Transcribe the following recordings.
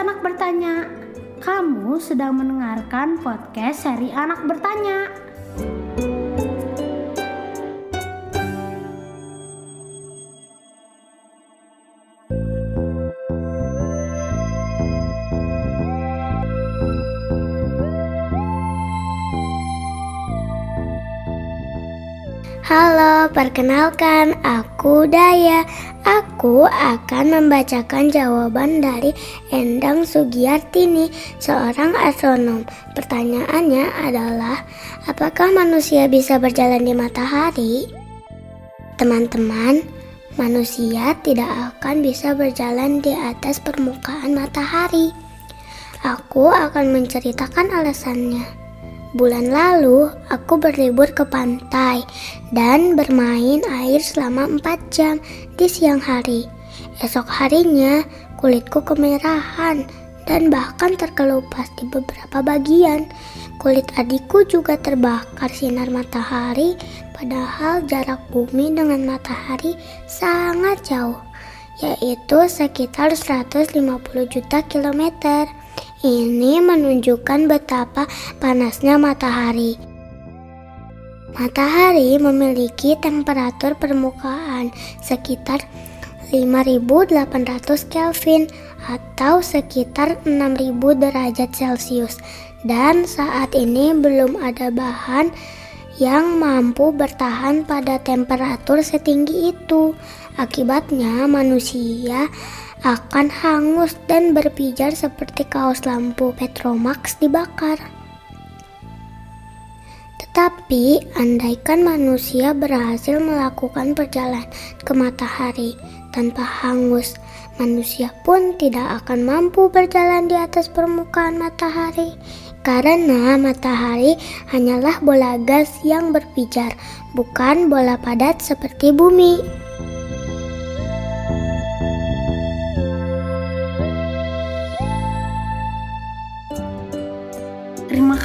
Anak Bertanya. Kamu sedang mendengarkan podcast seri Anak Bertanya. Halo, perkenalkan aku Daya. Aku akan membacakan jawaban dari Endang Sugiyartini, seorang astronom. Pertanyaannya adalah, apakah manusia bisa berjalan di matahari? Teman-teman, manusia tidak akan bisa berjalan di atas permukaan matahari. Aku akan menceritakan alasannya. Bulan lalu, aku berlibur ke pantai dan bermain air selama 4 jam di siang hari. Esok harinya, kulitku kemerahan dan bahkan terkelupas di beberapa bagian. Kulit adikku juga terbakar sinar matahari, padahal jarak bumi dengan matahari sangat jauh, yaitu sekitar 150 juta kilometer. Ini menunjukkan betapa panasnya matahari. Matahari memiliki temperatur permukaan sekitar 5800 Kelvin atau sekitar 6000 derajat Celcius dan saat ini belum ada bahan yang mampu bertahan pada temperatur setinggi itu. Akibatnya manusia akan hangus dan berpijar seperti kaos lampu Petromax dibakar. Tetapi, andaikan manusia berhasil melakukan perjalanan ke matahari tanpa hangus, manusia pun tidak akan mampu berjalan di atas permukaan matahari karena matahari hanyalah bola gas yang berpijar, bukan bola padat seperti bumi.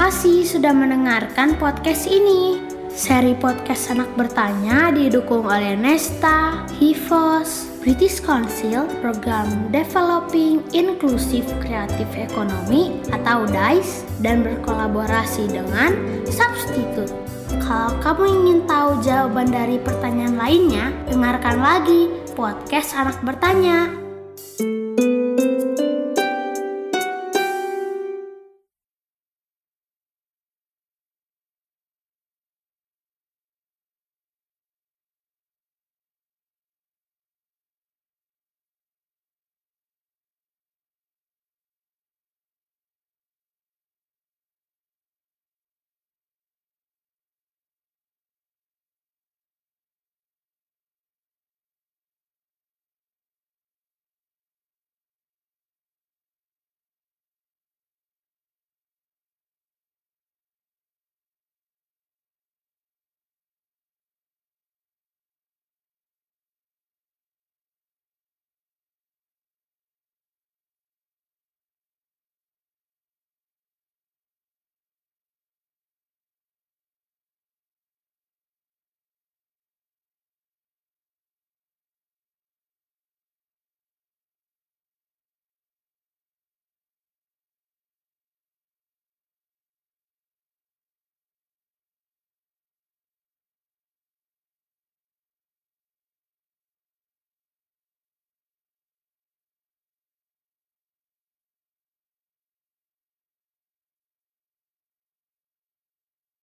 Kasih sudah mendengarkan podcast ini. Seri podcast Anak Bertanya didukung oleh Nesta, Hivos, British Council, Program Developing Inclusive Creative Economy atau DICE, dan berkolaborasi dengan Substitute. Kalau kamu ingin tahu jawaban dari pertanyaan lainnya, dengarkan lagi podcast Anak Bertanya.